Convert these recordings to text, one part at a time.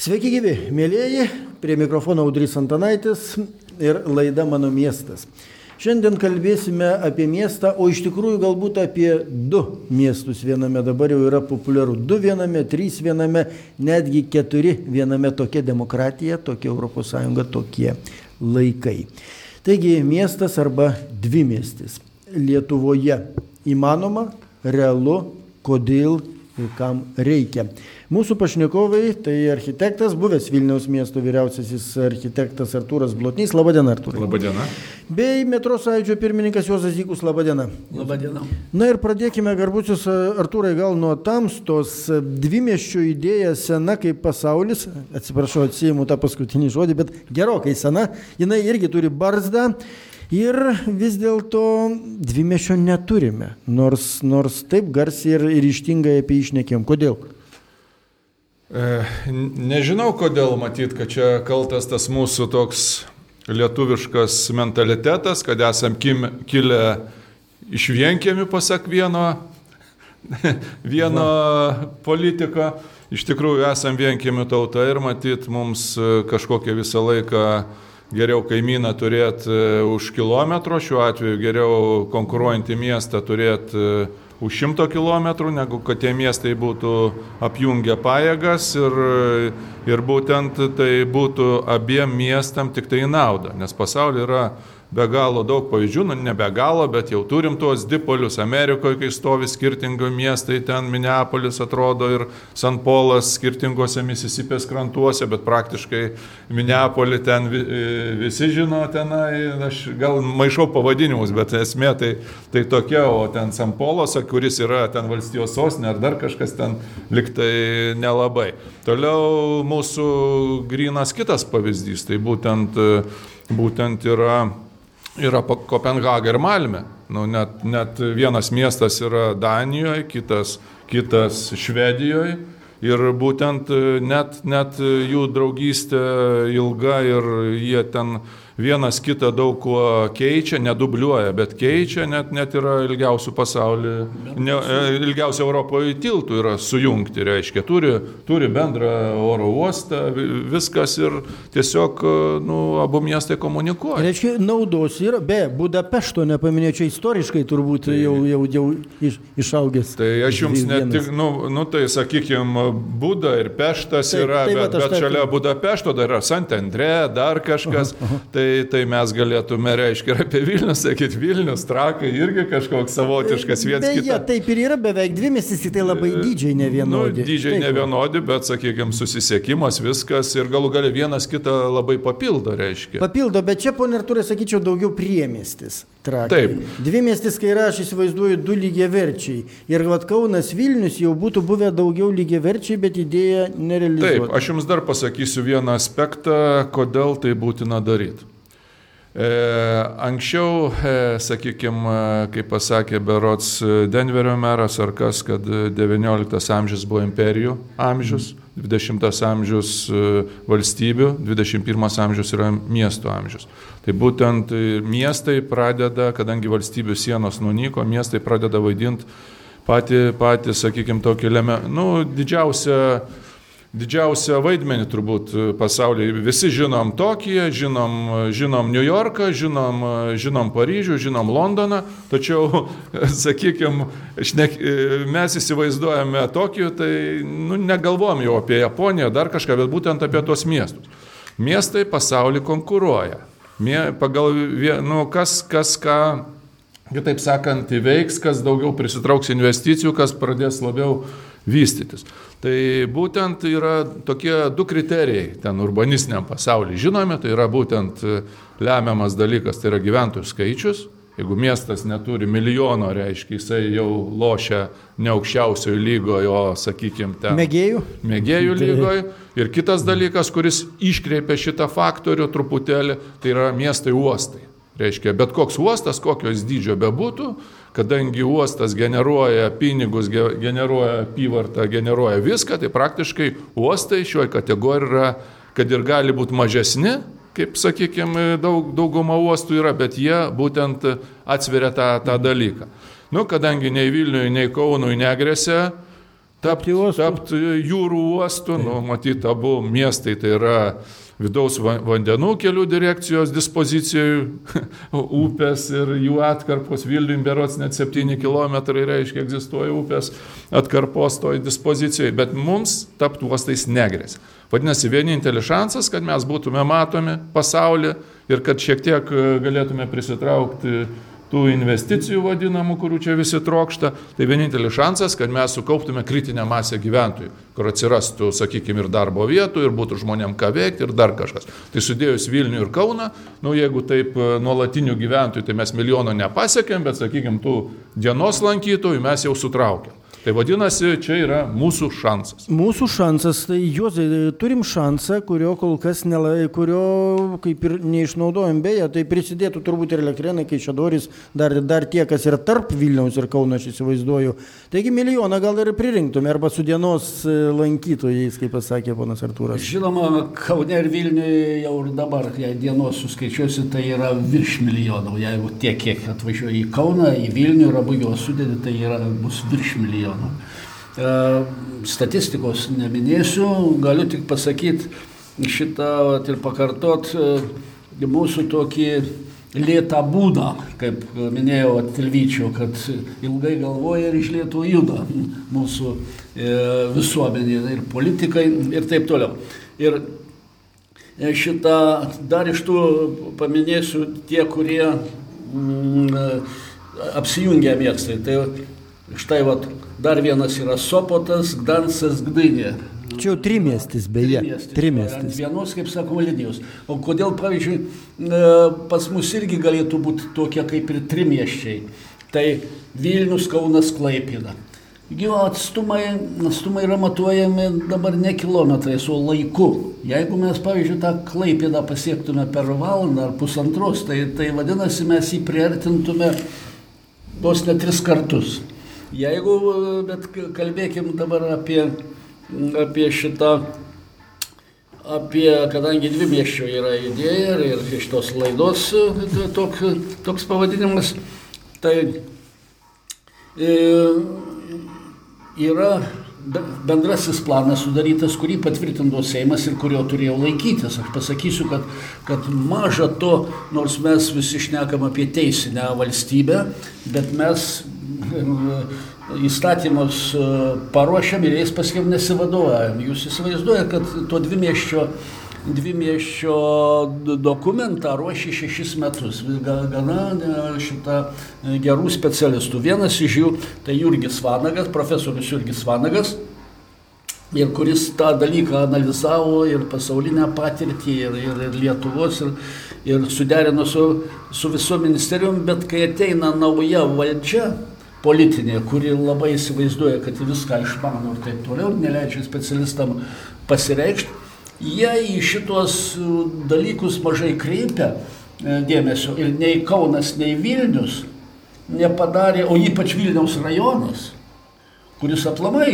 Sveiki gyvi, mėlyjeji, prie mikrofono Audrys Antanaitis ir laida Mano miestas. Šiandien kalbėsime apie miestą, o iš tikrųjų galbūt apie du miestus viename. Dabar jau yra populiaru. Du viename, trys viename, netgi keturi viename tokia demokratija, tokia ES, tokie laikai. Taigi miestas arba dvi miestis. Lietuvoje įmanoma, realu, kodėl ir kam reikia. Mūsų pašnekovai tai architektas, buvęs Vilniaus miesto vyriausiasis architektas Artūras Blotnys. Labadiena, Artūras. Labadiena. Bei metro sąjūdžio pirmininkas Juozas Zykus. Labadiena. Labadiena. Na ir pradėkime, garbučius Artūrai, gal nuo tamstos. Dvimieščio idėja sena kaip pasaulis, atsiprašau, atsijimu tą paskutinį žodį, bet gerokai sena. Jinai irgi turi barzdą. Ir vis dėlto dvimešio neturime, nors, nors taip garsiai ir, ir ištingai apie jį išnekėjom. Kodėl? E, nežinau kodėl matyt, kad čia kaltas tas mūsų toks lietuviškas mentalitetas, kad esam kim, kilę iš vienkėmių, pasak vieno, vieno politiko. Iš tikrųjų esam vienkėmių tauta ir matyt mums kažkokią visą laiką geriau kaimyną turėti už kilometro, šiuo atveju geriau konkuruojantį miestą turėti už šimto kilometrų, negu kad tie miestai būtų apjungę pajėgas ir, ir būtent tai būtų abiem miestam tik tai nauda, nes pasaulyje yra be galo daug pavyzdžių, nu ne be galo, bet jau turim tuos dipolius Amerikoje, kai stovi skirtingi miestai, ten Minneapolis atrodo ir San Polas skirtingose Misisipės krantuose, bet praktiškai Minneapolį ten visi žino tenai, aš gal maišau pavadinimus, bet esmė tai, tai tokia, o ten San Polas, kuris yra ten valstijos sostinė ar dar kažkas ten liktai nelabai. Toliau mūsų grinas kitas pavyzdys, tai būtent, būtent yra yra Kopenhaga ir Malmė. Nu, net, net vienas miestas yra Danijoje, kitas, kitas Švedijoje. Ir būtent net, net jų draugystė ilga ir jie ten vienas kitą daug kuo keičia, nedubliuoja, bet keičia, net, net yra ilgiausių pasaulyje, ne, ilgiausia Europoje tiltų yra sujungti, reiškia, turi, turi bendrą oro uostą, viskas ir tiesiog, nu, abu miestai komunikuoja. Reiškia, naudos yra, be Budapešto nepaminėčiau istoriškai turbūt tai, jau, jau, jau iš, išaugęs. Tai aš jums ne tik, nu, nu tai sakykime, Buda ir Peštas tai, yra, tai, bet, bet šalia Budapešto dar yra Santandrė, dar kažkas. Aha, aha. Tai tai, tai mes galėtume, reiškia, ir apie Vilnius sakyti, Vilnius, Trakai irgi kažkoks savotiškas vienas kitas. Beje, taip ir yra beveik dvi miestis, tai labai dydžiai ne vienodi. Nu, dydžiai taip. ne vienodi, bet, sakykime, susisiekimas, viskas ir galų gali vienas kitą labai papildo, reiškia. Papildo, bet čia, ponė Artūrai, sakyčiau, daugiau priemestis. Trakai. Taip. Dvi miestis, kai yra, aš įsivaizduoju, du lygiai verčiai. Ir vad Kaunas Vilnius jau būtų buvę daugiau lygiai verčiai, bet idėja nerealizuota. Taip, aš jums dar pasakysiu vieną aspektą, kodėl tai būtina daryti. E, anksčiau, e, sakykime, kaip pasakė Berots Denverio meras ar kas, kad XIX amžius buvo imperijų amžius, XX amžius e, valstybių, XXI amžius yra miesto amžius. Tai būtent miestai pradeda, kadangi valstybių sienos nunyko, miestai pradeda vaidinti patį, patį sakykime, tokį lemę, nu, didžiausią didžiausią vaidmenį turbūt pasaulyje. Visi žinom Tokiją, žinom, žinom New Yorką, žinom, žinom Paryžių, žinom Londoną, tačiau, sakykime, mes įsivaizduojame Tokiją, tai nu, negalvom jau apie Japoniją, dar kažką, bet būtent apie tuos miestus. Miestai pasaulyje konkuruoja. Pagal, nu, kas, kas ką, kitaip sakant, įveiks, kas daugiau prisitrauks investicijų, kas pradės labiau vystytis. Tai būtent yra tokie du kriterijai ten urbanistiniam pasaulyje žinomi, tai yra būtent e, lemiamas dalykas, tai yra gyventojų skaičius. Jeigu miestas neturi milijono, reiškia, jisai jau lošia ne aukščiausiojo lygoje, o, sakykime, ten. Mėgėjų. Mėgėjų lygoje. Ir kitas dalykas, kuris iškreipia šitą faktorių truputėlį, tai yra miestai uostai. Reiškia, bet koks uostas, kokios dydžio bebūtų, kadangi uostas generuoja pinigus, generuoja apyvartą, generuoja viską, tai praktiškai uostai šioje kategorijoje yra, kad ir gali būti mažesni, kaip sakykime, daug, dauguma uostų yra, bet jie būtent atsveria tą, tą dalyką. Nu, kadangi nei Vilniui, nei Kaunui negresia tapti, tapti jūrų uostu, nu, matyti abu miestai, tai yra vidaus vandenų kelių direkcijos dispozicijų upės ir jų atkarpos. Vilniui berots net 7 km reiškia egzistuoja upės atkarpos toj dispozicijoje, bet mums tapti uostais negrės. Vadinasi, vienintelis šansas, kad mes būtume matomi pasaulyje ir kad šiek tiek galėtume prisitraukti tų investicijų vadinamų, kurių čia visi trokšta, tai vienintelis šansas, kad mes sukauptume kritinę masę gyventojų, kur atsirastų, sakykime, ir darbo vietų, ir būtų žmonėm ką veikti, ir dar kažkas. Tai sudėjus Vilnių ir Kauną, nu jeigu taip e, nuolatinių gyventojų, tai mes milijono nepasiekėm, bet, sakykime, tų dienos lankytojų mes jau sutraukėm. Tai vadinasi, čia yra mūsų šansas. Mūsų šansas, tai Juozai, turim šansą, kurio kol kas nelai, kurio kaip ir neišnaudojom, beje, tai prisidėtų turbūt ir Elektrenai, kai Šadoris, dar, dar tie, kas yra tarp Vilniaus ir Kauno, aš įsivaizduoju. Taigi milijoną gal ir pririnktume, arba su dienos e, lankytojais, kaip pasakė ponas Artūras. Žinoma, Kaune ir Vilniuje jau ir dabar, jei dienos suskaičiuosi, tai yra virš milijono. Jeigu tiek, kiek atvažiuoja į Kauną, į Vilnių ir abu juos sudėti, tai yra, bus virš milijono milijonų. E, statistikos neminėsiu, galiu tik pasakyti šitą ir pakartot e, mūsų tokį lėtą būdą, kaip minėjau Tilvyčio, kad ilgai galvoja ir iš lėto juda mūsų e, visuomenė ir politikai ir taip toliau. Ir šitą dar iš tų paminėsiu tie, kurie mm, apsijungia mėgstai. Tai štai vat Dar vienas yra Sopotas, Gdansas, Gdynė. Čia jau trimestis, beje. Trimestis. trimestis. Vienos, kaip sakoma, linijos. O kodėl, pavyzdžiui, e, pas mus irgi galėtų būti tokie kaip ir trimieščiai. Tai Vilnius, Kaunas, Klaipėda. Gyvo atstumai, atstumai yra matuojami dabar ne kilometrais, o laiku. Jeigu mes, pavyzdžiui, tą klaipėdą pasiektume per valandą ar pusantros, tai, tai vadinasi, mes jį priartintume vos net tris kartus. Jeigu, bet kalbėkim dabar apie, apie šitą, apie, kadangi dvi mieščio yra idėja ir, iš tos laidos tok, toks pavadinimas, tai e, yra bendrasis planas sudarytas, kurį patvirtino Seimas ir kurio turėjau laikytis. Aš pasakysiu, kad, kad maža to, nors mes visi šnekam apie teisinę valstybę, bet mes įstatymus e, paruošiam ir jais paskui nesivadovaujam. Jūs įsivaizduojate, kad to dvimieščio dvimieščio dokumentą ruošė šešis metus. Gana šitą e, gerų specialistų. Vienas iš jų tai Jurgis Vanagas, profesorius Jurgis Vanagas, ir kuris tą dalyką analizavo ir pasaulinę patirtį, ir, ir, ir Lietuvos, ir, ir suderino su, su viso ministerijom, bet kai ateina nauja valdžia, politinė, kuri labai įsivaizduoja, kad viską išmano ir taip toliau, neleidžia specialistam pasireikšti, jie į šitos dalykus mažai kreipia e, dėmesio ir nei Kaunas, nei Vilnius nepadarė, o ypač Vilniaus rajonas, kuris aplamai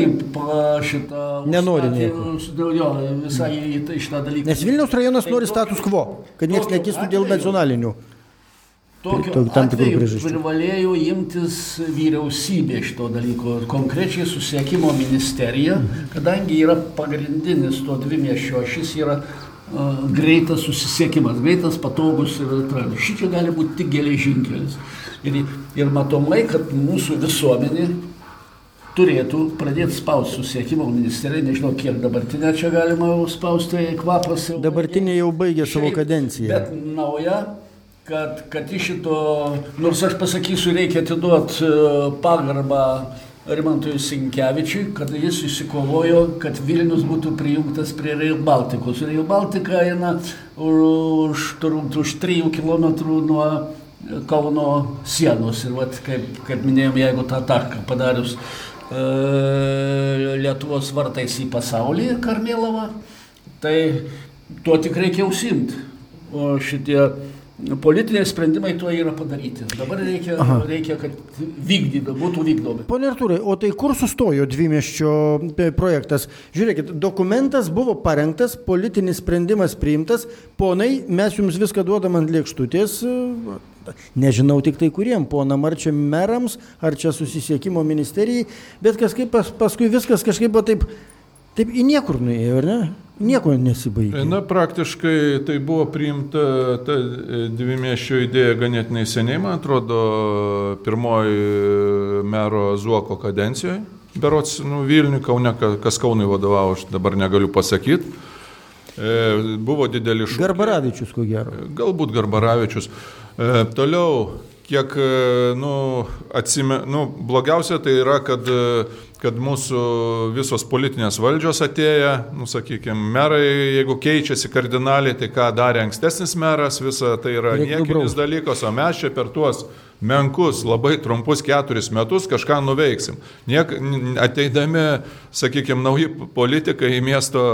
šitą... Nenori nieko. Jo, visai į šitą dalyką. Nes Vilniaus rajonas nori status quo, kad niekas nekistų dėl nacionalinių. Tokiu atveju privalėjo imtis vyriausybė šito dalyko, konkrečiai susiekimo ministerija, kadangi yra pagrindinis to dvimiešio šis yra uh, greitas susisiekimas, greitas, patogus ir atradimas. Šičia gali būti tik geležinkelis. Ir, ir matomai, kad mūsų visuomenė turėtų pradėti spausti susiekimo ministeriją, nežinau, kiek dabartinę čia galima spausti kvapas. Dabartinė jau baigė savo kadenciją. Bet nauja kad, kad iš šito, nors aš pasakysiu, reikia atiduoti e, pagarbą Rimantui Sinkevičiui, kad jis įsikovojo, kad Vilnius būtų prijungtas prie Rail Baltikos. Rail Baltika eina už, turbūt už 3 km nuo Kauno sienos. Ir vat, kaip, kaip minėjom, jeigu tą taką padarius e, Lietuvos vartais į pasaulį, Karmėlavą, tai tuo tik reikia užsimti. O šitie Politiniai sprendimai tuo yra padaryti. Dabar reikia, Aha. reikia kad vykdyda, būtų vykdomi. Pone Artūrai, o tai kur sustojo dvimieščio e, projektas? Žiūrėkit, dokumentas buvo parengtas, politinis sprendimas priimtas, ponai, mes jums viską duodam ant lėkštutės, nežinau tik tai kuriem, ponam, ar čia merams, ar čia susisiekimo ministerijai, bet kažkaip pas, paskui viskas kažkaip taip, taip į niekur nuėjo, ar ne? Nieko nesibaigė. Na, praktiškai tai buvo priimta ta dvimiešio idėja ganėtinai seniai, man atrodo, pirmoji mero Zuoko kadencijoje. Berots, nu, Vilniui, Kaune, kas Kaunui vadovavo, aš dabar negaliu pasakyti. E, buvo didelis šūkis. Garbaravičius, ko gero. Galbūt Garbaravičius. E, toliau, kiek, e, nu, atsime, nu, blogiausia tai yra, kad, kad mūsų visos politinės valdžios atėję, nu, sakykime, merai, jeigu keičiasi kardinaliai, tai ką darė ankstesnis meras, visa tai yra niekinis dalykas, o mes čia per tuos menkus, labai trumpus keturis metus kažką nuveiksim. Niek, ateidami, sakykime, nauji politikai į miesto,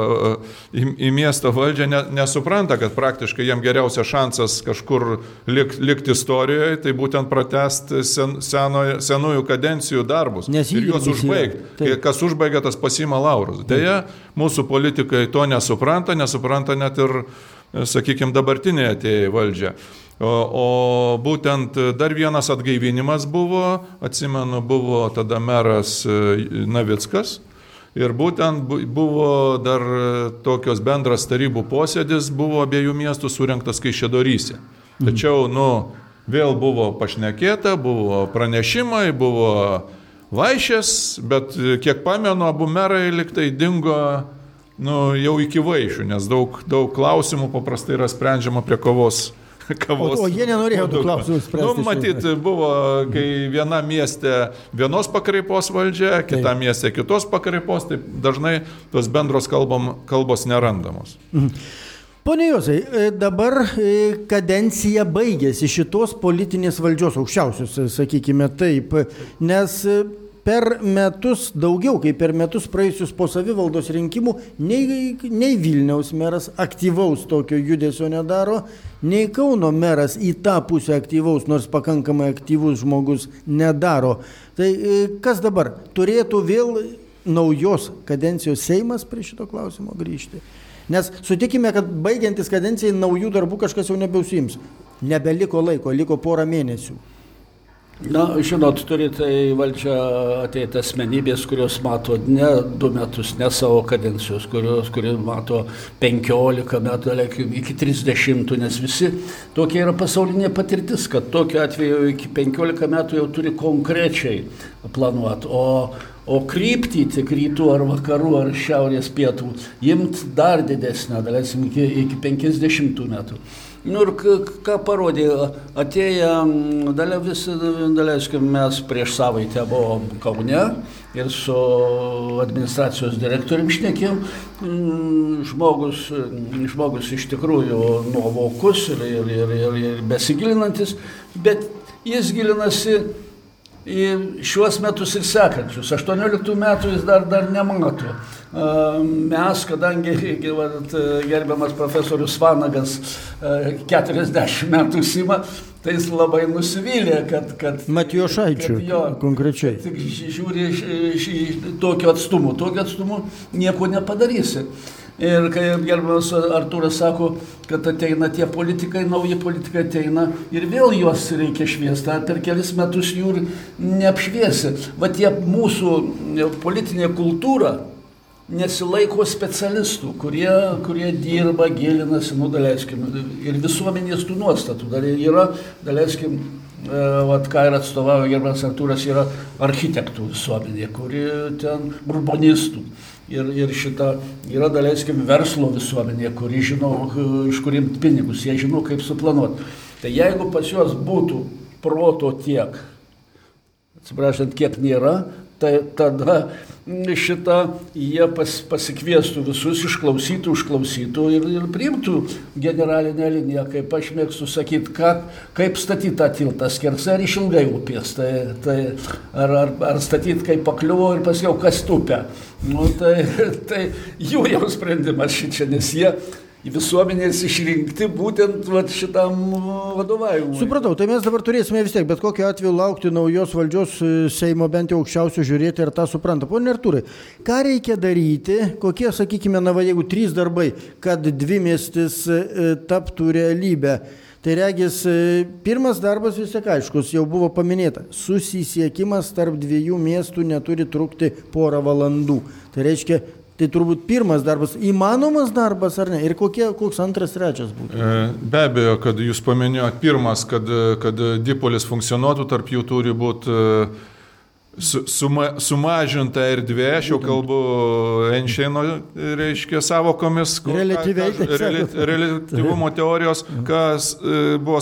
į, į miesto valdžią ne, nesupranta, kad praktiškai jiem geriausias šansas kažkur lik, likti istorijoje, tai būtent pratesti sen, seno, senųjų kadencijų darbus Nes ir juos užbaigti. Kas užbaigia, tas pasima laurus. Deja, mūsų politikai to nesupranta, nesupranta net ir, sakykime, dabartiniai atėjai valdžia. O, būtent dar vienas atgaivinimas buvo, atsimenu, buvo tada meras e, Navickas. Ir būtent buvo dar tokios bendras tarybų posėdis, buvo abiejų miestų surinktas Kaišėdoryse. Mhm. Tačiau, nu, vėl buvo pašnekėta, buvo pranešimai, buvo vaišės, bet kiek pamenu, abu merai liktai dingo nu, jau iki vaišių, nes daug, daug klausimų paprastai yra sprendžiama prie kovos kavos. O, o jie nenorėjo tų klausimų spręsti. Nu, matyt, buvo, kai viena mieste vienos pakraipos valdžia, kita taip. mieste kitos pakraipos, tai dažnai tos bendros kalbom, kalbos nerandamos. Mhm. Pone Josai, e, dabar e, kadencija baigėsi šitos politinės valdžios aukščiausios, sakykime taip, nes per metus, daugiau kaip per metus praėjusius po savivaldos rinkimų, nei, nei Vilniaus meras aktyvaus tokio judesio nedaro, nei Kauno meras į tą pusę aktyvaus, nors pakankamai aktyvus žmogus nedaro. Tai e, kas dabar? Turėtų vėl naujos kadencijos Seimas prie šito klausimo grįžti? Nes sutikime, kad baigiantis kadencijai naujų darbų kažkas jau nebeusims. Nebeliko laiko, liko porą mėnesių. Na, žinot, turite į valdžią ateiti asmenybės, kurios mato ne du metus, ne savo kadencijos, kurios, kurie mato 15 metų, iki 30, nes visi tokia yra pasaulinė patirtis, kad tokiu atveju iki 15 metų jau turi konkrečiai planuoti. O O kryptį tik rytų ar vakarų ar šiaurės pietų imt dar didesnę, dalesim, iki, iki 50 metų. Nu ir ką parodė, atėję, dalia visi, daleiskim, mes prieš savaitę buvom Kaune ir su administracijos direktorium šnekėjom, žmogus, žmogus iš tikrųjų nuovokus ir, ir, ir, ir, ir besigilinantis, bet jis gilinasi į šiuos metus ir sekančius. 18 metų jis dar, dar nemato. Mes, kadangi gerbiamas profesorius Vanagas 40 metų sima, tai jis labai nusivylė, kad... kad Matijo Šaičiu, kad jo, konkrečiai. Tik žiūri šį tokio atstumu, tokio atstumu nieko nepadarysi. Ir kai gerbiamas Artūras sako, kad ateina tie politikai, nauji politikai ateina ir vėl juos reikia šviesti, per kelis metus jų neapšviesi. Va tie mūsų politinė kultūra nesilaiko specialistų, kurie, kurie dirba, gilinasi, nu, daleiskim, ir visuomenės tų nuostatų. Dar yra, daleiskim, e, Vat ką ir atstovauja gerbiamas Artūras, yra architektų visuomenė, kuri ten urbanistų ir, ir šita yra, daleiskim, verslo visuomenė, kuri žino, iš kur imti pinigus, jie žino, kaip suplanuoti. Tai jeigu pas juos būtų proto tiek, atsiprašant, kiek nėra, tai tada šitą jie pas, pasikviestų visus, išklausytų, užklausytų ir, ir priimtų generalinę liniją, kaip aš mėgstu sakyti, ką, kaip statyti tą tiltą skersai ar išilgai upės, tai, tai ar, ar, ar statyti kaip pakliuvo ir paskiau kas tupia. Nu, tai, tai jų jau sprendimas šičia, nes jie visuomenės išrinkti būtent vat, šitam vadovavimui. Supratau, tai mes dabar turėsime vis tiek, bet kokiu atveju laukti naujos valdžios e, Seimo bent jau aukščiausių žiūrėti ir tą supranta. Pone Artūrai, ką reikia daryti, kokie, sakykime, na, va, jeigu trys darbai, kad dvi miestis e, taptų realybę. Tai regis, e, pirmas darbas vis tiek aiškus, jau buvo paminėta. Susisiekimas tarp dviejų miestų neturi trukti porą valandų. Tai reiškia, Tai turbūt pirmas darbas, įmanomas darbas ar ne? Ir kokie, koks antras, trečias būtų? E, be abejo, kad jūs paminėjote pirmas, kad, kad dipolis funkcionuotų, tarp jų turi būti su, suma, sumažinta erdvė, aš jau kalbu Einšteino, reiškia, savokomis, relativumo teorijos, kas e, buvo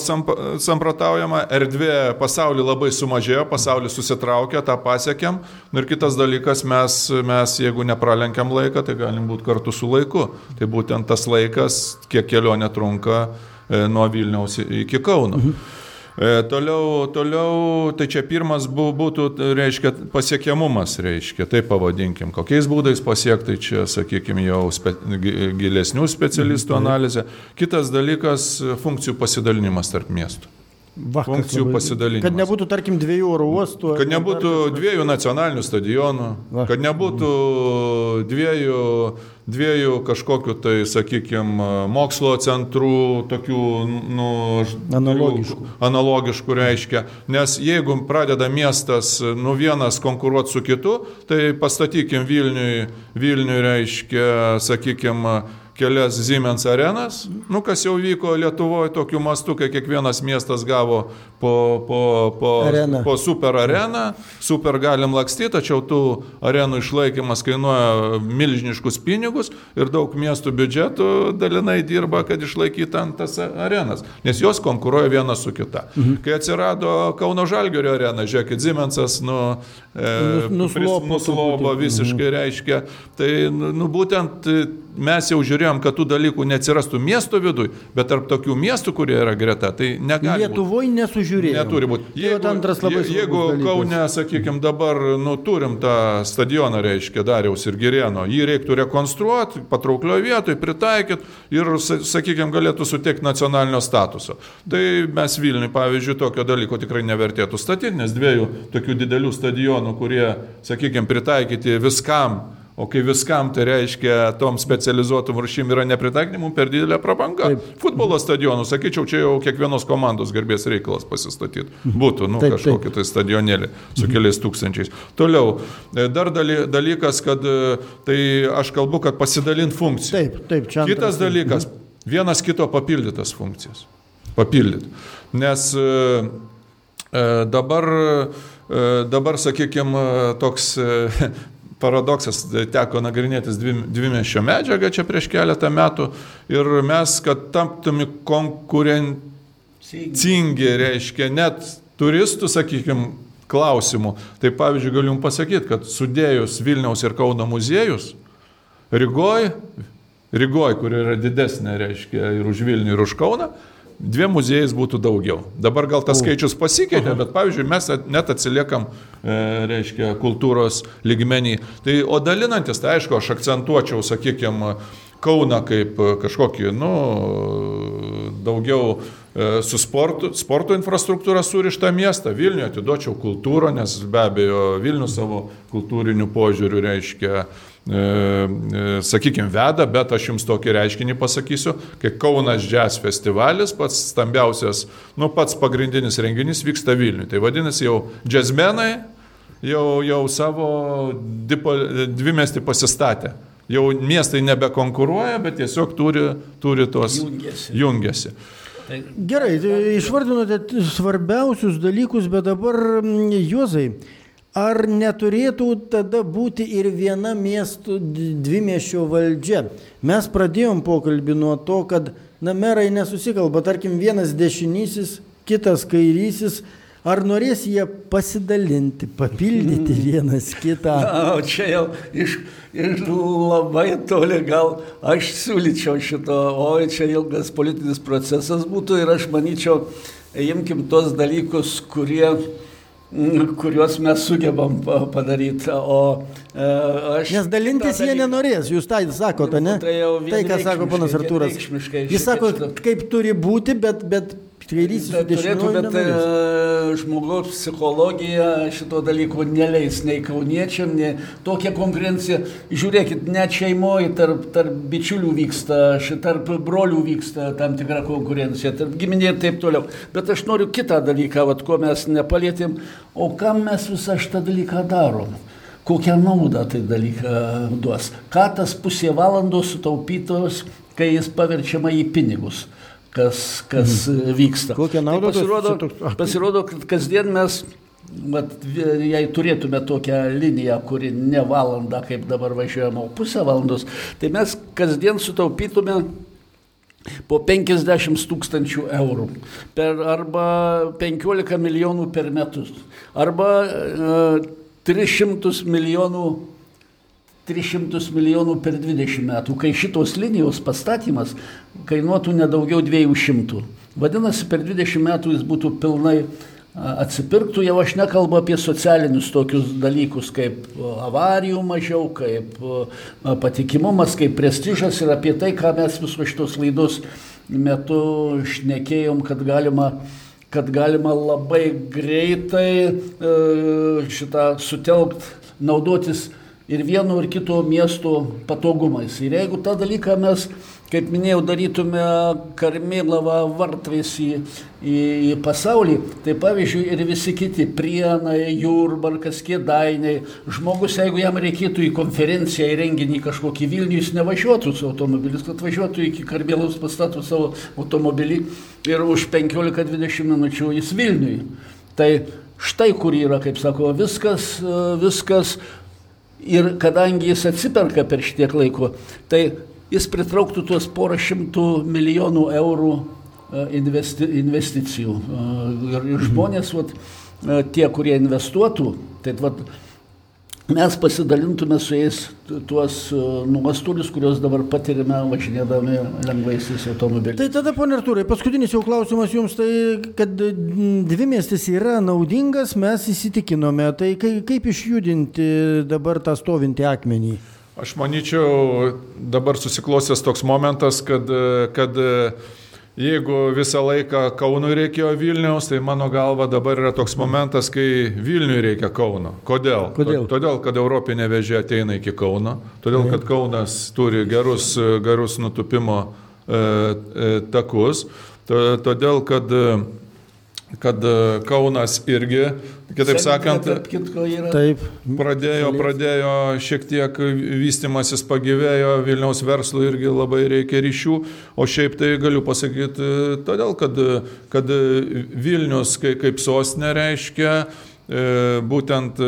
samprotaujama, erdvė pasaulį labai sumažėjo, pasaulį susitraukė, tą pasiekėm. Ir kitas dalykas, mes, mes jeigu nepralenkiam laiką, tai galim būti kartu su laiku. Tai būtent tas laikas, kiek kelionė trunka e, nuo Vilniaus iki Kauno. Mhm. E, toliau, toliau, tai čia pirmas būtų, reiškia, pasiekiamumas, reiškia, tai pavadinkim, kokiais būdais pasiekti, čia, sakykime, jau spe, gilesnių specialistų mhm. analizė. Kitas dalykas - funkcijų pasidalinimas tarp miestų. Va, funkcijų labai... pasidalinimas. Kad nebūtų, tarkim, dviejų oro uostų. Kad nebūtų dviejų nacionalinių stadionų, Va. kad nebūtų dviejų, dviejų kažkokiu tai, sakykime, mokslo centrų, tokių, nu, analogiškų. Analogiškų reiškia. Nes jeigu pradeda miestas, nu, vienas konkuruoti su kitu, tai pastatykim Vilniui, Vilniui reiškia, sakykime, kelias Siemens arenas, nu, kas jau vyko Lietuvoje tokiu mastu, kai kiekvienas miestas gavo po, po, po, Arena. po super areną, super galim lakstyti, tačiau tų arenų išlaikymas kainuoja milžiniškus pinigus ir daug miestų biudžetų dalinai dirba, kad išlaikytų ant tas arenas, nes jos konkuruoja viena su kita. Mhm. Kai atsirado Kauno Žalgerio arena, žiūrėkit, Siemensas nu, e, nuslobo visiškai mhm. reiškia, tai nu, būtent mes jau žiūrėjom, kad tų dalykų neatsirastų miesto viduje, bet tarp tokių miestų, kurie yra greta, tai negali. Lietuvoje nesužiūrėjome. Neturi būti. Tai jeigu, je, jeigu Kaune, sakykime, dabar nu, turim tą stadioną, reiškia, Dariaus ir Girieno, jį reiktų rekonstruoti, patrauklioje vietoje, pritaikyti ir, sakykime, galėtų suteikti nacionalinio statuso. Tai mes Vilniui, pavyzdžiui, tokio dalyko tikrai nevertėtų statyti, nes dviejų tokių didelių stadionų, kurie, sakykime, pritaikyti viskam, O kai viskam tai reiškia, tom specializuotom rušim yra nepritaikinimų per didelė prabanga. Taip. Futbolo stadionų, sakyčiau, čia jau kiekvienos komandos garbės reikalas pasistatyti. Būtų, nu, taip, kažkokį taip. tai stadionėlį su mhm. keliais tūkstančiais. Toliau, e, dar daly, dalykas, kad e, tai aš kalbu, kad pasidalint funkciją. Taip, taip, čia. Kitas dalykas, vienas kito papildytas funkcijas. Papildyt. Nes e, dabar, dabar sakykime, toks paradoksas, teko nagrinėtis dvimešio medžiagą čia prieš keletą metų ir mes, kad taptume konkurencingi, reiškia net turistų, sakykime, klausimų. Tai pavyzdžiui, galiu jums pasakyti, kad sudėjus Vilniaus ir Kauno muziejus, Rygoj, Rygoj, kur yra didesnė, reiškia, ir už Vilnių, ir už Kauną, dviem muziejais būtų daugiau. Dabar gal tas skaičius pasikeitė, bet pavyzdžiui, mes net atsiliekam, e, reiškia, kultūros lygmenį. Tai, o dalinantis, tai aišku, aš akcentuočiau, sakykime, Kauna kaip kažkokį, nu, daugiau e, su sportu, sporto infrastruktūra surištą miestą. Vilniuje atiduočiau kultūrą, nes be abejo Vilnius savo kultūriniu požiūriu reiškia E, e, sakykime, veda, bet aš jums tokį reiškinį pasakysiu, kai Kaunas Jazz festivalis, pats stambiausias, nu pats pagrindinis renginys vyksta Vilniuje. Tai vadinasi, jau jazzmenai jau, jau savo dvimestį pasistatė. Jau miestai nebekonkuruoja, bet tiesiog turi, turi tos jungiasi. jungiasi. Tai Gerai, išvardinote svarbiausius dalykus, bet dabar, Juozai, Ar neturėtų tada būti ir viena miestų dvimiešio valdžia? Mes pradėjom pokalbį nuo to, kad na, merai nesusikalba, tarkim, vienas dešinysis, kitas kairysis, ar norės jie pasidalinti, papildyti vienas kitą? Na, čia jau iš, iš labai toli gal aš siūlyčiau šito, o čia ilgas politinis procesas būtų ir aš manyčiau, imkim tos dalykus, kurie kuriuos mes sugebam padaryti. O e, aš. Nes dalintis jie dalyką, nenorės, jūs tai sakote, ne? Tai, tai ką sako panas Artūras. Jis sako, kaip turi būti, bet, bet kairysis turėtų, bet e, žmogaus psichologija šito dalyko neleis nei kauniečiam, nei tokia konkurencija. Žiūrėkit, net šeimoje tarp, tarp bičiulių vyksta, tarp brolių vyksta tam tikra konkurencija, tarp giminė ir taip toliau. Bet aš noriu kitą dalyką, vat, ko mes nepalėtėm, o kam mes visą šitą dalyką darom kokią naudą tai dalyką duos. Ką tas pusė valandos sutaupytos, kai jis paverčiama į pinigus kas, kas mhm. vyksta. Kokią naudą? Tai pasirodo, toks... pasirodo, kad kasdien mes, vat, jei turėtume tokią liniją, kuri ne valanda, kaip dabar važiuojama, o pusę valandos, tai mes kasdien sutaupytume po 50 tūkstančių eurų per arba 15 milijonų per metus arba e, 300 milijonų 300 milijonų per 20 metų, kai šitos linijos pastatymas kainuotų nedaugiau 200. Vadinasi, per 20 metų jis būtų pilnai atsipirktų, jau aš nekalbu apie socialinius tokius dalykus, kaip avarijų mažiau, kaip patikimumas, kaip prestižas ir apie tai, ką mes visos šitos laidos metu šnekėjom, kad galima kad galima labai greitai šitą sutelkt, naudotis ir vieno ir kito miesto patogumais. Ir jeigu tą dalyką mes, kaip minėjau, darytume Karmėlavą vartais į, į, į pasaulį, tai pavyzdžiui ir visi kiti prienai, jurbarkas, kėdainiai, žmogus, jeigu jam reikėtų į konferenciją, į renginį kažkokį Vilnių, jis nevažiuotų su automobilis, kad važiuotų iki Karmėlavos pastatų savo automobilį ir už 15-20 minučių jis Vilniui. Tai štai kur yra, kaip sako, viskas, viskas Ir kadangi jis atsiperka per šitiek laiko, tai jis pritrauktų tuos porą šimtų milijonų eurų e, investi, investicijų. E, ir, ir žmonės, vat, e, tie, kurie investuotų, tai vat, mes pasidalintume su jais tuos e, nuostolius, kuriuos dabar patirime važinėdami lengvaisiais automobiliais. Tai tada, ponė Artūrai, paskutinis jau klausimas jums, tai kad dvimiestis yra naudingas, mes įsitikinome, tai kaip išjudinti dabar tą stovintį akmenį? Aš manyčiau, dabar susiklosęs toks momentas, kad, kad Jeigu visą laiką Kaunui reikėjo Vilniaus, tai mano galva dabar yra toks momentas, kai Vilniui reikia Kauno. Kodėl? Kodėl? Todėl, kad Europinė vežė ateina iki Kauno, todėl, kad Kaunas turi gerus, gerus nutupimo e, e, takus, todėl, kad kad e, Kaunas irgi, kitaip sakant, taip, pradėjo, pradėjo šiek tiek vystimasis pagyvėjo, Vilniaus verslui irgi labai reikia ryšių, o šiaip tai galiu pasakyti, e, todėl, kad, kad Vilnius kaip, sostinė reiškia, e, būtent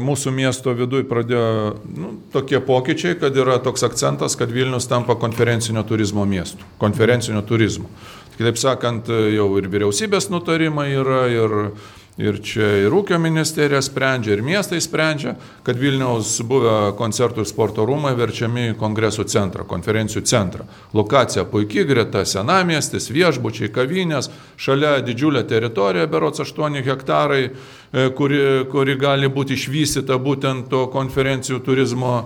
mūsų miesto viduje pradėjo nu, tokie pokyčiai, kad yra toks akcentas, kad Vilnius tampa konferencinio turizmo miestu, konferencinio turizmo. Kitaip sakant, jau ir vyriausybės nutarimai yra, ir, ir čia ir ūkio ministerija sprendžia, ir miestai sprendžia, kad Vilniaus buvę koncertų ir sporto rūmai verčiami į kongresų centrą, konferencijų centrą. Lokacija puikiai, greta senamiestis, viešbučiai, kavinės, šalia didžiulė teritorija, berots 8 hektarai, e, kuri, kuri gali būti išvystyta būtent to konferencijų turizmo,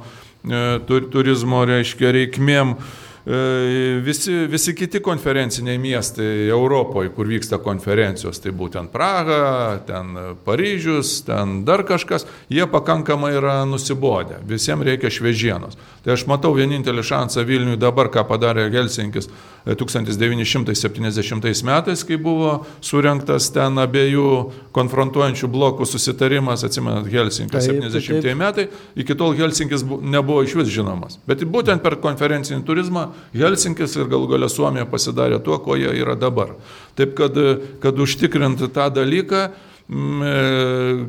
e, turizmo reiškia, reikmėm. E, visi, visi kiti konferenciniai miestai Europoje, kur vyksta konferencijos, tai būtent Praga, ten Paryžius, ten dar kažkas, jie pakankamai yra nusibodę, visiems reikia šviežienos. Tai aš matau vienintelį šansą Vilniui dabar, ką padarė Helsinkis 1970 e, metais, kai buvo surinktas ten abiejų konfrontuojančių blokų susitarimas, atsimenat, Helsinkis 70 taip. metai, iki tol Helsinkis nebuvo iš vis žinomas. Bet būtent per konferencinį turizmą Helsinkis ir galų galę Suomija pasidarė tuo, ko jie yra dabar. Taip kad, kad užtikrinti tą dalyką, e,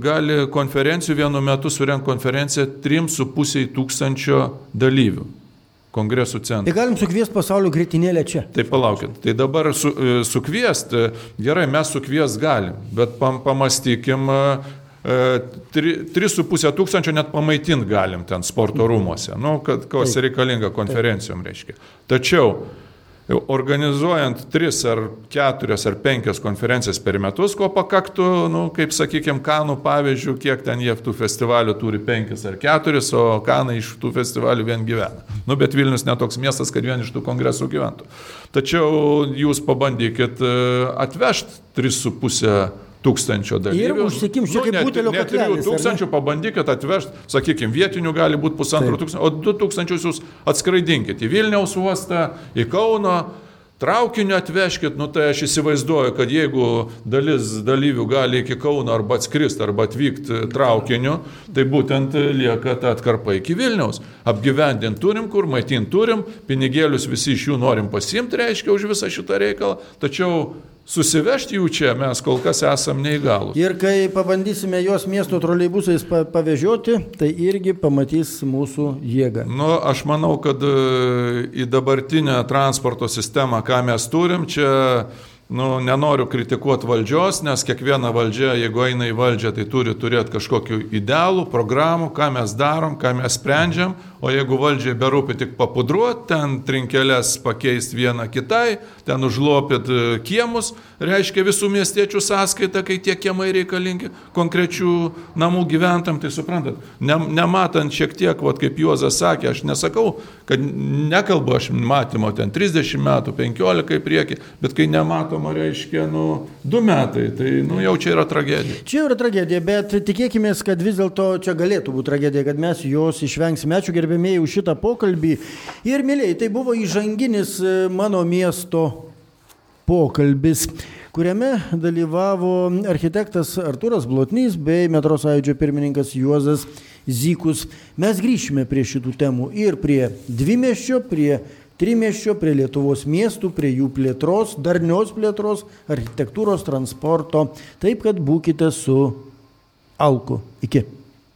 gali konferencijų vienu metu surenk konferenciją 3,5 tūkstančio dalyvių kongresų centrą. Tai galim sukviesti pasaulio greitinėlę čia. Tai palaukit, tai dabar su, e, sukviesti, gerai, mes sukviesti galim, bet pam, pamastykim, 3,5 tūkstančio net pamaitint galim ten sporto rūmose, nu, kad kas reikalinga konferencijom reiškia. Tačiau organizuojant tris ar keturias ar penkias konferencijas per metus, ko pakaktų, nu, kaip sakykime, Kanų pavyzdžių, kiek ten jie tų festivalių turi penkis ar keturis, o Kanai iš tų festivalių vien gyvena. Nu, bet Vilnius netoks miestas, kad vien iš tų kongresų gyventų. Tačiau jūs pabandykit e, atvežti 3,5 tūkstančio dalyvių. Ir užsikimščiau nu, kaip butelio net, net 3 tūkstančių pabandykit atvežti, sakykime, vietinių gali būti pusantro tūkstančio, o 2 tūkstančius jūs atskraidinkit į Vilniaus uostą, į Kauno. Traukiniu atvežkit, nu tai aš įsivaizduoju, kad jeigu dalis dalyvių gali iki Kauno arba atskristi, arba atvykti traukiniu, tai būtent lieka ta atkarpa iki Vilniaus. Apgyvendinti turim, kur maitinti turim, pinigėlius visi iš jų norim pasimti, reiškia, už visą šitą reikalą, tačiau Susivežti jų čia mes kol kas esam neįgalus. Ir kai pabandysime juos miesto troleibusais pavežioti, tai irgi pamatys mūsų jėgą. Nu, aš manau, kad e, į dabartinę transporto sistemą, ką mes turim, čia nu, nenoriu kritikuoti valdžios, nes kiekviena valdžia, jeigu eina į valdžią, tai turi turėti kažkokių idealų, programų, ką mes darom, ką mes sprendžiam, o jeigu valdžiai berūpi tik papudruoti, ten trinkelės pakeisti vieną kitai, ten užlopit e, kiemus, reiškia visų miestiečių sąskaita, kai tie kiemai reikalingi konkrečių namų gyventam, tai suprantat, ne, nematant šiek tiek, vat, kaip Juozas sakė, aš nesakau, kad nekalbu aš matymo ten 30 metų, 15 į priekį, bet kai nemato matoma, reiškia, nu, du metai, tai nu, jau čia yra tragedija. Čia yra tragedija, bet tikėkime, kad vis dėlto čia galėtų būti tragedija, kad mes jos išvengsime. Ačiū gerbėmėjai už šitą pokalbį. Ir, mėlyjei, tai buvo įžanginis e, mano miesto pokalbis kuriame dalyvavo architektas Arturas Blotnys bei metro sąjūdžio pirmininkas Juozas Zykus. Mes grįšime prie šitų temų ir prie dvimeščio, prie Trimeščio prie Lietuvos miestų, prie jų plėtros, darnios plėtros, architektūros, transporto. Taip kad būkite su Alku. Iki.